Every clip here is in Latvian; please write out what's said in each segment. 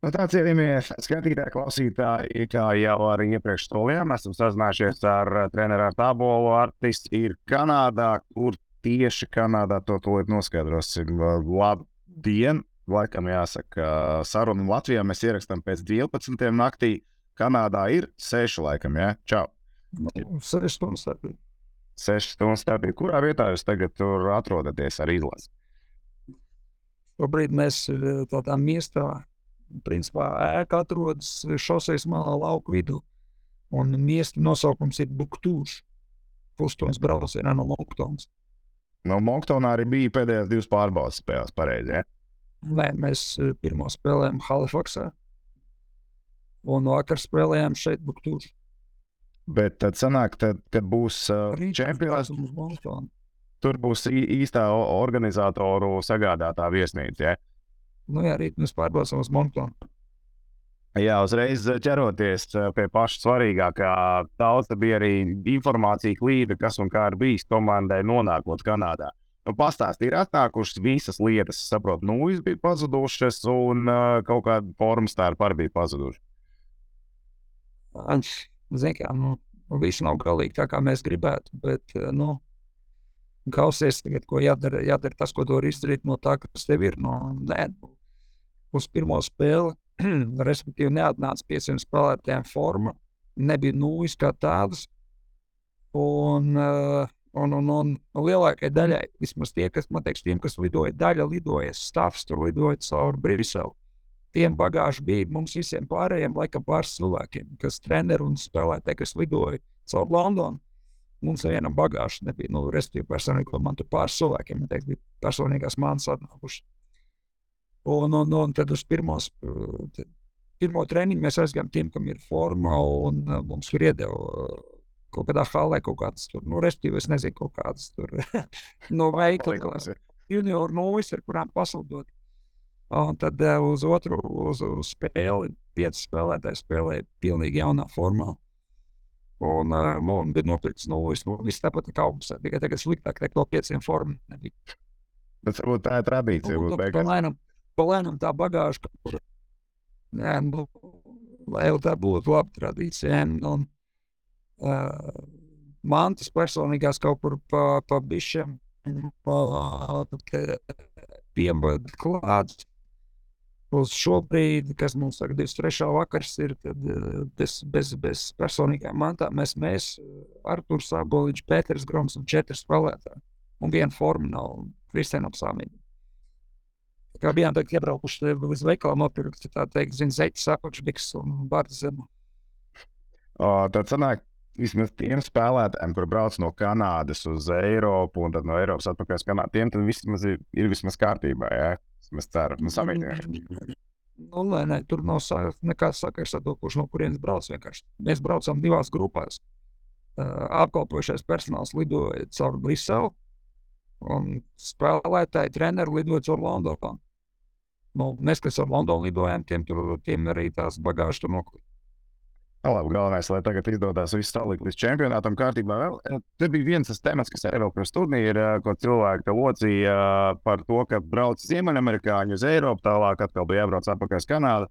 Nu, tā cienījamie skatītāji, klausītāji, kā jau arī iepriekš solījām, esam sazinājušies ar treneru ar tābolu. Artists ir Kanādā, kur tieši Kanādā to tūlīt noskaidrosim. Labdien! Laikam jāsaka, sarunu Latvijā mēs ierakstām pēc 12. naktī. Kanādā ir 6 laikam, jā? Ja? Čau! 6 stundas starpība. 6 stundas starpība. Kurā vietā jūs tagad tur atrodaties ar izlasi? Šobrīd mēs tādā miestā principā ēka atrodas šoseis malā lauku vidū. Un miesta nosaukums ir Buktūrs. Pusstundas braucienā no Monktonas. No Monktonā arī bija pēdējās divas pārbaudas spēles, pareizi. Ja? Nē, mēs pirmo spēlējām Halifaksā. Un vakar spēlējām šeit Buktūrs. Bet tad sanāk, tad, kad būs uh, čempionāts, tur būs īstā organizatoru sagādātā viesnīca. Ja? Nu, jā, rīt mēs pārbaudām uz Monklānu. Jā, uzreiz ķeroties pie paša svarīgākā, daudz bija arī informācija klīda, kas un kā ir bijis komandai nonākot Kanādā. Nu, Pastāstīt, ir atnākušas visas lietas, saprotu, nūjas bija pazudušas un uh, kaut kāda formas tā arī bija pazuduša. Ziniet, kā nu, viss nav galīgi tā, kā mēs gribētu, bet nu, kausies tagad, ko jādara, jādara tas, ko tu vari izdarīt no tā, kas tev ir. No, nē, uz pirmo spēli, respektīvi, neatnāca 500 spēlētājiem forma, nebija nulles kā tādas. Un, uh, un, un, un, un lielākajai daļai, vismaz tie, kas man teiks, tiem, kas lidoja, daļa lidoja, stāvs tur lidoja cauri Briselu. Tiem bagāžu bija mums visiem pārējiem, laikam pāris cilvēkiem, kas treneri un spēlētāji, kas lidoja cauri Londonu. Mums vienam bagāžu nebija, nu, respektīvi, personīgi, man tur pāris cilvēkiem, man teiks, bija personīgās mānas atnākušas. Un, un, un tad uz pirmos, pirmo treniņu mēs aizgājām tiem, kam ir forma, un mums tur iedeva kaut kādā halē kaut kādas, tur, nu, respektīvi, es nezinu, kaut kādas tur no veikala, junioru nulles, ar kurām pasludot. Un tad uz otru uz, uz spēli, pieci spēlētāji spēlēja pilnīgi jaunā formā. Un uh, man bija nopirkts nulles. Nu, viss tāpat kā augsts, tikai tagad sliktāk nekā no pieciem formām. Bet varbūt tā ir tradīcija. Nu, palēnam, palēnam tā bagāža, jā, nu, lai jau tā būtu laba tradīcija. Un, uh, man tas personīgās kaut kur pa, pa bišķiem piemērt klāts. Uz šo brīdi, kas mums ir 23. vakars, ir tad, bez, bez, bez personīgām mantām. Mēs, mēs Arthurs, Saboliņš, Pēters Groms un četri spēlētāji. Un viena forma nav visiem apsāmīgi kā bijām tagad iebraukuši līdz veikalam, nopirkt tā teikt, zina, zeķis, apakšbiks un bārdas zemu. Tad sanāk, vismaz tiem spēlētājiem, kur brauc no Kanādas uz Eiropu un tad no Eiropas atpakaļ uz Kanādu, tiem tad vismaz ir, ir vismaz kārtībā, jā? Mēs ceram, nu samīļojamies. Nu, nē, nē, tur nav nekāds sakars ar to, kurš no kurienes brauc vienkārši. Mēs braucam divās grupās. Uh, apkalpojušais personāls lidoja caur Briselu, un spēlētāji treneri lidoja caur Londonu. Nu, kas ar Londonu lidojām, tiem, tur, tiem arī tās bagāžas tur nokrita. Labi, galvenais, lai tagad izdodas viss tālāk līdz čempionātam kārtībā. Vēl. Te bija viens tas temats, kas ir Eiropas turnīrā, ko cilvēki te locīja par to, ka brauc ziemeļamerikāņi uz Eiropu, tālāk atkal bija jābrauc atpakaļ uz Kanādu.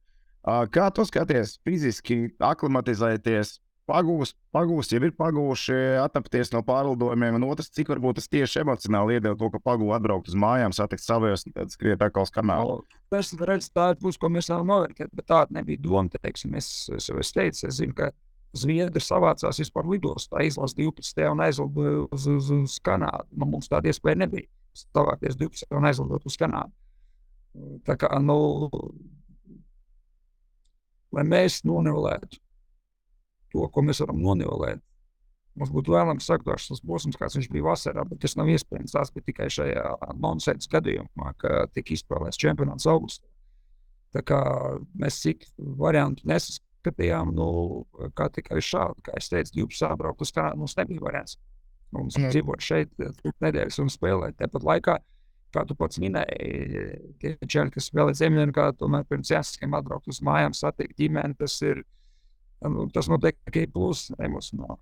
Kā tu skaties fiziski aklimatizēties pagūst, pagūst, jau ir pagūši attapties no pārlidojumiem, un otrs, cik varbūt tas tieši emocionāli iedeva to, ka pagūst atbraukt uz mājām, satikt savus, tad skriet atkal uz kanālu. Es redzu, tā ir puse, ko mēs varam novērtēt, bet tāda nebija doma. Teiksim, es, es es teicu, es zinu, ka Zviedri savācās vispār lidostā, izlasa 12. un aizlidoja uz, uz, uz Kanādu. Nu, mums tāda iespēja nebija. Savākties 12. un aizlidot uz Kanādu. Tā kā, nu, lai mēs nonivelētu to, ko mēs varam nonivelēt. Mums būtu vēlams saglabāt tas posms, kāds viņš bija vasarā, bet tas nav iespējams. Tas bija tikai šajā nonsens gadījumā, ka tika izspēlēts čempionāts augustā. Tā kā mēs cik variantu nesaskatījām, nu, kā tikai šādi, kā es teicu, jūs sābraukt uz Kanādu, mums nebija variants. Mums mm. dzīvot šeit, nedēļas un spēlēt. Tāpat laikā, kā tu pats minēji, tie čeli, kas spēlē Ziemeļā, tomēr pirms jāsaskiem atbraukt uz mājām, satikt ģimeni, tas ir Nu, tas notiek tikai plus emocionāli.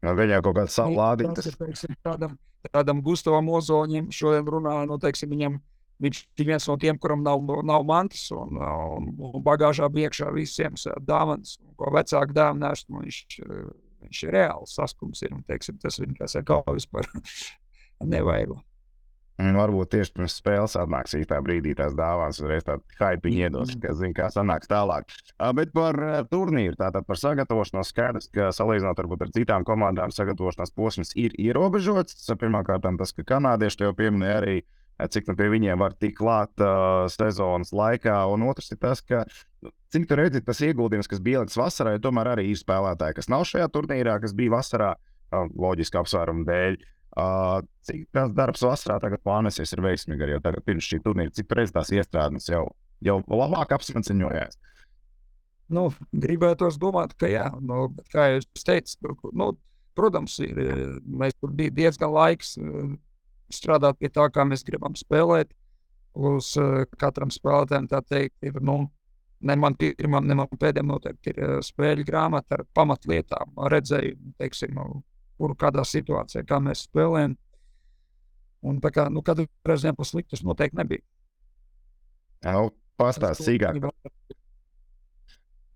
Ja viņam kaut kāds savs lādītis. Tādam, tādam Gustavam Ozoņam šodien runā, nu, teiksim, viņam Viņš ir viens no tiem, kuram nav, nav mantas un, un, un bagāžā iekšā visiem dāvanas, ko vecāku dāvanu nēst. Viņš, viņš ir reāls saskums. Ir, un, teiksim, tas viņa kā saka, vispār nevajag. Un varbūt tieši pirms spēles atnāks īstā brīdī tās dāvāns, uzreiz tādu hype iedos, kas zina, kā sanāks tālāk. Bet par turnīru, tātad par sagatavošanos, skaidrs, ka salīdzinot varbūt ar citām komandām, sagatavošanās posms ir ierobežots. Pirmkārt, tas, ka kanādieši jau pieminēja arī, cik nu pie viņiem var tikt klāt uh, sezonas laikā, un otrs ir tas, ka nu, cik tur redzi tas ieguldījums, kas bija ieliks vasarā, jo tomēr arī ir spēlētāji, kas nav šajā turnīrā, kas bija vasarā, loģiski apsvērumu dēļ. Uh, Uh, cik tas darbs vasarā tagad plānosies ir veiksmīgi, jo tagad pirms šī turnīra, cik reizes tās iestrādes jau, jau labāk apsmaciņojās. Nu, gribētos domāt, ka jā, nu, kā jau es teicu, nu, protams, ir, mēs tur bija diezgan laiks strādāt pie tā, kā mēs gribam spēlēt. Uz katram spēlētājam tā teikt, ir, nu, ne man pirmam, ne man pēdējam noteikti ir spēļu grāmata ar pamatlietām, redzējumu, teiksim, kuru kādā situācijā, kā mēs spēlējam. Un tā kā nu, katru reizi pa sliktu tas noteikti nebija. Nu, Pastāstiet sīkāk.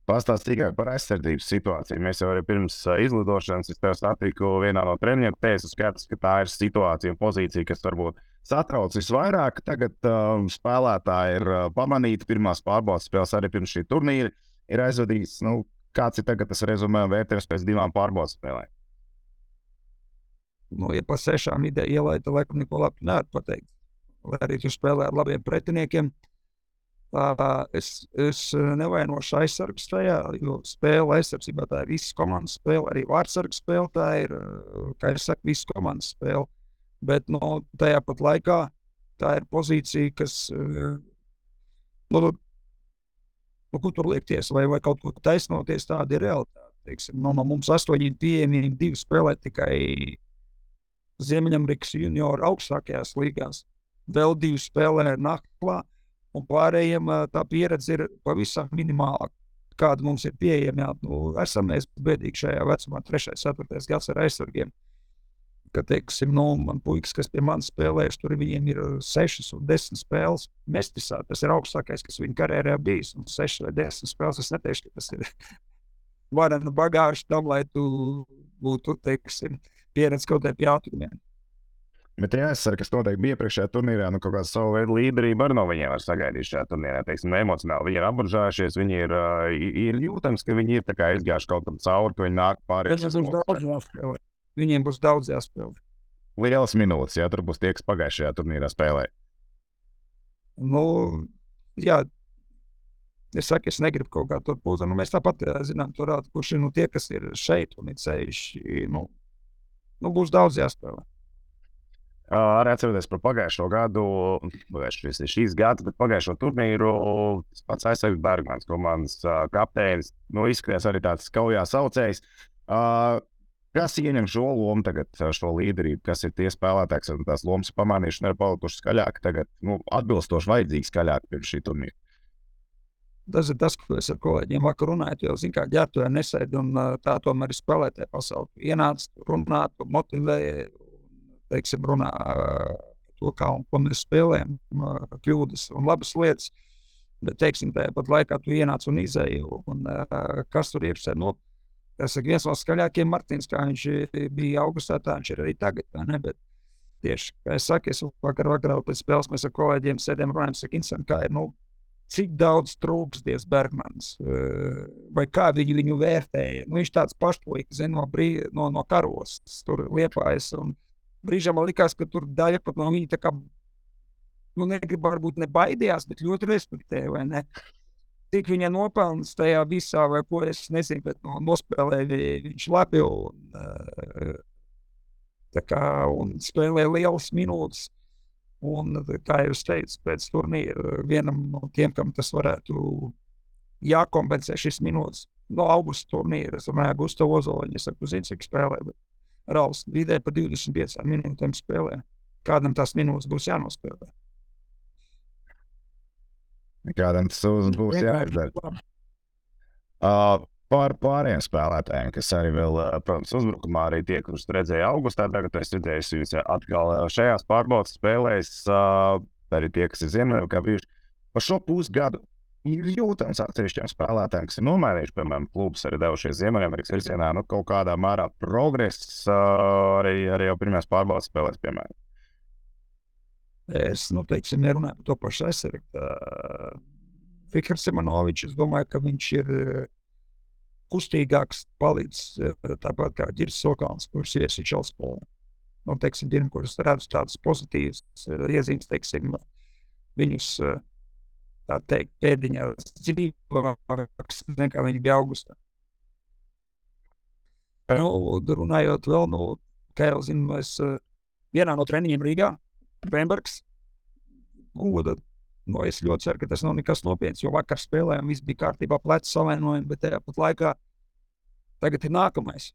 Pastāstiet sīkāk par aizsardzības situāciju. Mēs jau pirms izlidošanas tev satiku vienā no treniņiem. Teicu, skaidrs, ka tā ir situācija un pozīcija, kas varbūt satrauc visvairāk. Tagad uh, spēlētāji ir uh, pamanīti. Pirmās pārbaudas spēles arī pirms šī turnīra ir aizvadīts. Nu, kāds ir tagad tas rezumē vērtējums pēc divām pārbaudas spēlēm? Nu, ja pa sešām ideja ielaida, laikam neko labi nevar pateikt. Lai arī tu spēlē ar labiem pretiniekiem, tā, es, es nevainošu aizsargus tajā, jo spēle aizsardzībā tā ir visas komandas spēle, arī vārdsargu spēle tā ir, kā es saku, visas komandas spēle. Bet no, nu, tajā pat laikā tā ir pozīcija, kas, nu, nu, nu kur tur liekties, vai, vai kaut ko taisnoties, tāda ir realitāte. Teiksim, no, no mums astoņi pieejami, divi spēlē tikai Ziemeļamerikas junioru augstākajās līgās. Vēl divi spēlē naklā, un pārējiem tā pieredze ir pavisam minimāla. Kāda mums ir pieejama, nu, esam mēs bēdīgi šajā vecumā, 3. un 4. gads ar aizsargiem. Kad, teiksim, nu, man puikas, kas pie manis spēlējuši, tur viņiem ir 6 un 10 spēles. Mestisā tas ir augstākais, kas viņa karjerā bijis. Un 6 vai 10 spēles es neteikšu, ka tas ir varena bagāža tam, lai tu būtu, teiksim, pieredze kaut kādiem jautājumiem. Bet jāsaka, kas noteikti bija iepriekšējā turnīrā, nu, kaut kāda savu veidu līderība arī no viņiem var sagaidīt šajā turnīrā. Teiksim, emocionāli viņi ir apbuļžājušies, viņi ir, ir jūtams, ka viņi ir izgājuši kaut kam cauri, ka viņi nāk pāri. Viņiem būs daudz jāspēlē. Viņiem būs daudz jāspēlē. Lielas minūtes, jā, tur būs tie, kas pagājušajā turnīrā spēlēja. Nu, jā, Es saku, es negribu kaut kā tur būt. Nu, mēs tāpat zinām, tur, kurš ir nu, tie, kas ir šeit un ir ceļš. Nu, nu, būs daudz jāspēlē. Arī atceroties par pagājušo gadu, šis ir šīs gads, bet pagājušo turnīru pats aizsargs Bergmans, komandas kapteinis, nu, izskatījās arī tāds kaujā saucējs. Kas ieņem šo lomu tagad, šo līderību, kas ir tie spēlētāji, kas tās lomas pamanījuši un ir palikuši skaļāk, tagad nu, atbilstoši vajadzīgi skaļāk pirms šī turnīra? Tas ir tas, ko es ar kolēģiem vakar runāju. Jau zinu, kā ģērbtuvē nesēdi un tā tomēr ir spēlētāja pasaule. Ienāc, runāt, motivē, teiksim, runā to, kā un ko mēs spēlējam, kļūdas un labas lietas. Bet, teiksim, tajā pat laikā tu ienāc un izēji, un kas tur iekšā. Nu, tas ir viens no skaļākajiem Martins, kā viņš bija augustā, tā viņš ir arī tagad. Ne, bet, tieši, kā es saku, es vakar vakarā pēc spēles mēs ar kolēģiem sēdējām runājam, saka, Insan, kā ir, nu, cik daudz trūksties Bergmans, eh, vai kā viņi viņu vērtēja. Nu, viņš tāds pašplīks no, brī, no, no karos, tur liepājas. Brīžā man likās, ka tur daļa pat no viņa tā kā, nu, negrib varbūt ne baidījās, bet ļoti respektēja, vai ne? Cik viņa nopelnas tajā visā, vai ko es nezinu, bet no, nospēlēja viņš labi un, tā kā, un spēlēja lielas minūtes. Un, kā jau es teicu, pēc turnīra vienam no tiem, kam tas varētu jākompensē šis minūtes, no augusta turnīra, es runāju, Gustavu Ozoliņu, es saku, zinu, cik spēlē, bet Rauls vidē pa 25 minūtēm spēlē. Kādam tās minūtes būs jānospēlē? Kādam tas būs jāizdara? Uh, par pārējiem spēlētājiem, kas arī vēl, protams, uzbrukumā arī tie, kurus redzēju augustā. Tagad es redzēju, viņus atkal šajās pārbaudas spēlēs. arī tie, kas ir Ziemeļamerikā bijuši. Par šo pusgadu ir jūtams atsevišķiem spēlētājiem, kas ir nomainījuši, piemēram, klubus, arī devušies Ziemeļamerikas virzienā, nu, kaut kādā mērā progress arī, arī jau pirmajās pārbaudas spēlēs, piemēram. Es, nu, teiksim, nerunāju par to pašu aizsardzību. Fikrs Simonovičs, es domāju, ka viņš ir kustīgāks, palīdz tāpat kā Girs Sokāns, kurš iesičals spēlē. Nu, teiksim, Dienu, kurus redzu tādas pozitīvas iezīmes, teiksim, viņus tā teikt, pēdiņā dzīvāks nekā viņi bija augustā. Nu, runājot vēl, nu, kā jau zinu, mēs vienā no treniņiem Rīgā, Bembergs, goda Nu, es ļoti ceru, ka tas nav nekas nopietns, jo vakar spēlējām, viss bija kārtībā, plecs savainojumi, bet tāpat laikā tagad ir nākamais.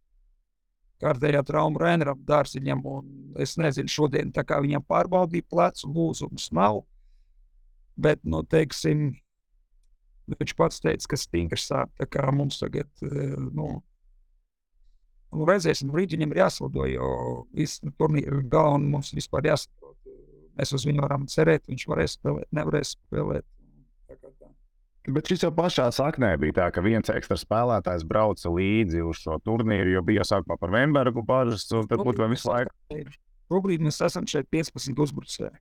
Kārtējā trauma Rēneram dārziņam, un es nezinu, šodien tā kā viņam pārbaudīja plecu, lūzums nav, bet, nu, teiksim, viņš pats teica, ka stingrs sāp, tā kā mums tagad, nu, nu redzēsim, rīģiņam ir jāslido, jo viss turnīra galva mums vispār jāsaprot Mēs uz viņu varam cerēt, viņš varēs spēlēt, nevarēs spēlēt. Bet šis jau pašā saknē bija tā, ka viens ekstra spēlētājs brauca līdzi uz šo turnīru, jo bija sākumā par Vembergu bažas, un tad būtu visu laiku. Šobrīd mēs esam šeit 15 uzbrucēji.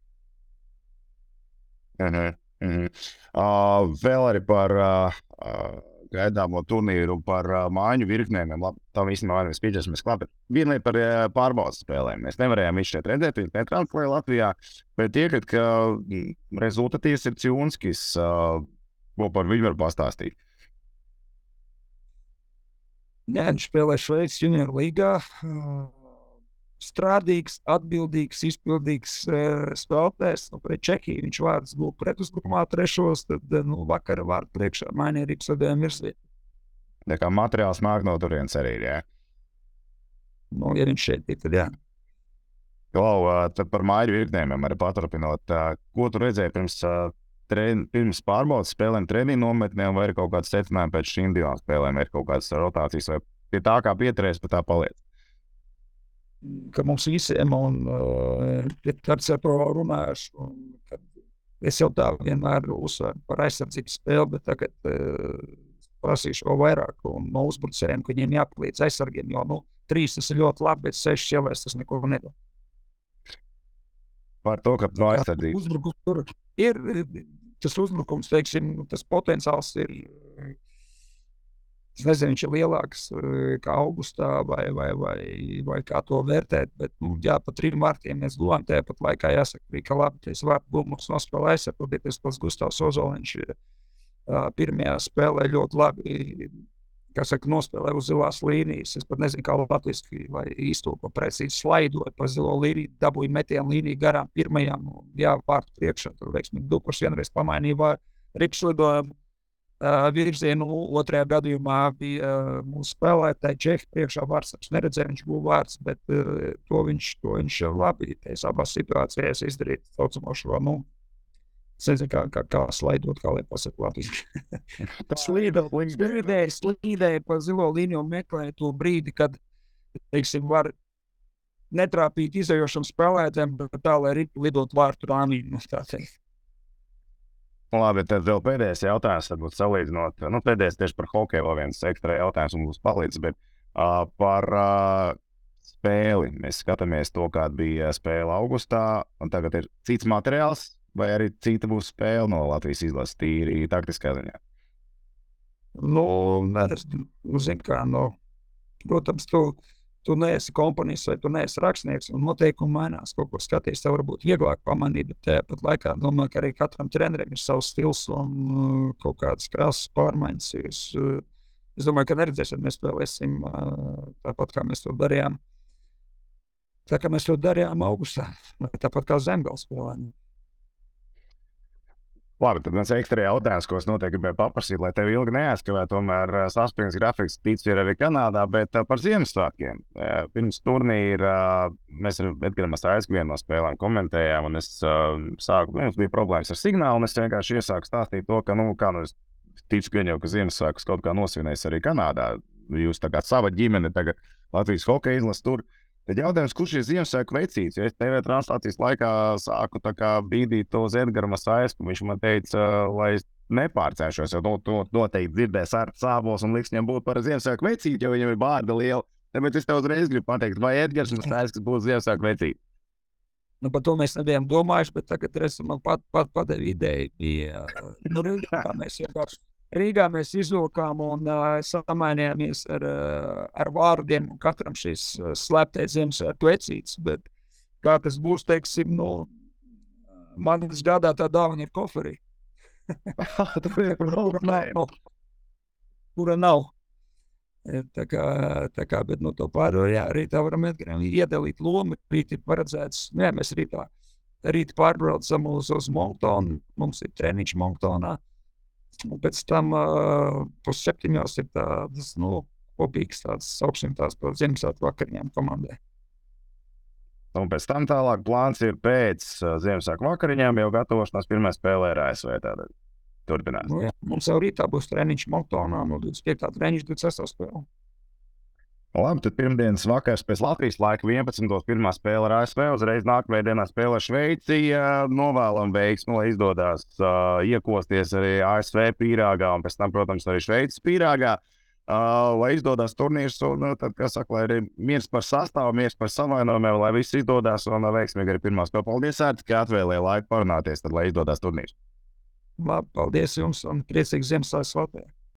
Uh -huh, uh -huh. Uh, vēl arī par uh, uh, gaidāmo turnīru par uh, māju virknēm. Tam īstenībā Pīčers mēs klāpējam. Viena lieta par uh, pārbaudas spēlēm. Mēs nevarējām viņus šeit redzēt, viņi netranslēja Latvijā, bet iekat, ka rezultatīvs ir Ciunskis, uh, ko par viņu var pastāstīt. Jā, viņš spēlē Šveices junior līgā. Uh strādīgs, atbildīgs, izpildīgs uh, spēlētājs. Nu, pret Čehiju viņš vārds bija pretuzbrukumā trešos, tad nu, vakar vārdu priekšā mainīja arī sadēļ virsvietu. Tā kā materiāls nāk no turienes arī, jā. Nu, ja viņš šeit ir, tad jā. Klau, tad par māju virknēm arī paturpinot, ko tu redzēji pirms, tren, pirms pārbaudas spēlēm, treniņu nometnēm, vai ir kaut kāds secinājums pēc šīm divām spēlēm, ir kaut kādas rotācijas, vai pie tā kā pieturēs, pie tā paliec? Ka mums visiem, un uh, ar to runāšu, es jau tā vienmēr uzsveru par aizsardzības spēli, bet tagad uh, prasīšu vēl vairāk no uzbrucējiem, ka viņiem jāpalīdz aizsargiem, jo nu, trīs tas ir ļoti labi, bet sešas ielēs tas neko nedod. Par to, ka no aizsardzības. Uzbrukums tur ir, tas uzbrukums, teiksim, tas potenciāls ir Es nezinu, viņš ir lielāks eh, kā augustā, vai, vai, vai, vai kā to vērtēt. Bet, nu, jā, pa trim vārtiem mēs guvām. Tāpat laikā jāsaka, bija, ka labi, tas vārtu gumums nospēlē aizsardzības pats Gustavs Ozoliņš. Uh, pirmajā spēlē ļoti labi. Kā saka, nospēlē uz zilās līnijas. Es pat nezinu, kā latviešu vai īstenībā precīzi slaidot pa zilo līniju, dabūju metienu līniju garām pirmajam. Jā, vārtu priekšā tur veiksmīgi dupurs vienreiz pamainīja ripslidojumu virzienu. Otrajā gadījumā bija mūsu spēlētāji Čehi priekšā vārds. Es neredzēju, viņš bija vārds, bet to viņš, to viņš labi teiks abās situācijās izdarīt saucamo šo. Nu, Es nezinu, kā, kā, kā slaidot, kā lai pasakā latviešu. Tas slīdēja, slīdēja pa zilo līniju un meklēja to brīdi, kad, teiksim, var netrāpīt izējošam spēlētājam, bet tā, lai lidot vārtu rāmī, nu, tā teikt. Labi, tad vēl pēdējais jautājums, varbūt salīdzinot, nu, pēdējais tieši par hokeju, vēl viens ekstra jautājums mums palīdz, bet uh, par uh, spēli. Mēs skatāmies to, kāda bija spēle augustā, un tagad ir cits materiāls, vai arī cita būs spēle no Latvijas izlases tīri taktiskā ziņā? Nu, es zinu, kā, nu, protams, tu tu neesi komponists vai tu neesi rakstnieks, un noteikumi mainās. Kaut ko skatīties, tev varbūt vieglāk pamanīt, bet tāpat laikā domāju, ka arī katram trenerim ir savs stils un uh, kaut kādas krāsas pārmaiņas. Es, uh, es domāju, ka neredzēsim, mēs spēlēsim tāpat, kā mēs to darījām. Tā kā mēs to darījām augustā, tāpat kā Zemgals spēlējām. Labi, tad viens ekstra jautājums, ko es noteikti gribēju paprasīt, lai tevi ilgi neaizskavētu. Tomēr eh, saspringts grafiks, ticu, ir arī Kanādā, bet eh, par Ziemassvētkiem. Eh, pirms turnīra mēs ar Edgars Masāļsku vienu no spēlēm komentējām, un es sāku, mums bija problēmas ar signālu, un es vienkārši iesāku stāstīt to, ka, nu, kā nu, es ticu, ka jau ka Ziemassvētkus kaut kā nosvinēs arī Kanādā. Jūs tā kā sava ģimene, tagad Latvijas hokeja izlase tur. Tad jautājums, kurš ir Ziemassvētku vecīts? Jo es TV translācijas laikā sāku bīdīt to Zedgara Masājas, viņš man teica, lai es nepārcēšos, jo to, noteikti dzirdēs ar sāpos un liks viņam būt par Ziemassvētku vecīti, jo viņam ir bārda liela. Tāpēc es tev uzreiz gribu pateikt, vai Edgars Masājas, kas būs Ziemassvētku vecīti. Nu, par to mēs nebijām domājuši, bet tagad es man pat, pat padevu ideju. Bija, nu, Rīgā mēs vienkārši Rīgā mēs izvilkām un uh, samainījāmies ar, uh, ar vārdiem. Katram šis uh, slēptais Ziemassvētku vecīts, bet kā tas būs, teiksim, nu, manas gadā tā dāvana ir koferī. kura nav. Kura nav. Tā kā, tā kā, bet no nu, to pārējo, jā, rītā varam iedalīt lomu. Rīt ir paredzēts, nu jā, mēs rītā, rīt pārbraucam uz, uz Montonu. Mums ir treniņš Montonā. Un pēc tam uh, pusseptiņos ir tādas, nu, kopīgas tādas, sauksim tās par Ziemassvētku vakariņām komandai. Un pēc tam tālāk plāns ir pēc uh, Ziemassvētku vakariņām jau gatavošanās pirmā spēlē ar ASV. Tātad turpinās. Nu, jā, mums jau rītā būs treniņš Montonā no 25. treniņš 26. spēlē. Labi, tad pirmdienas vakars pēc Latvijas laika 11. pirmā spēle ar ASV. Uzreiz nākamajā dienā spēlē Šveici. Novēlam veiksmu, lai izdodas uh, iekosties arī ASV pīrāgā un pēc tam, protams, arī Šveices pīrāgā. Uh, lai izdodas turnīrs, un uh, tad, kas saka, lai ir miers par sastāvu, miers par savainojumiem, lai viss izdodas un veiksmīgi arī pirmā spēle. Paldies, Ērti, ka atvēlēja laiku parunāties, tad, lai izdodas turnīrs. Labi, paldies jums un priecīgs Ziemassvētku!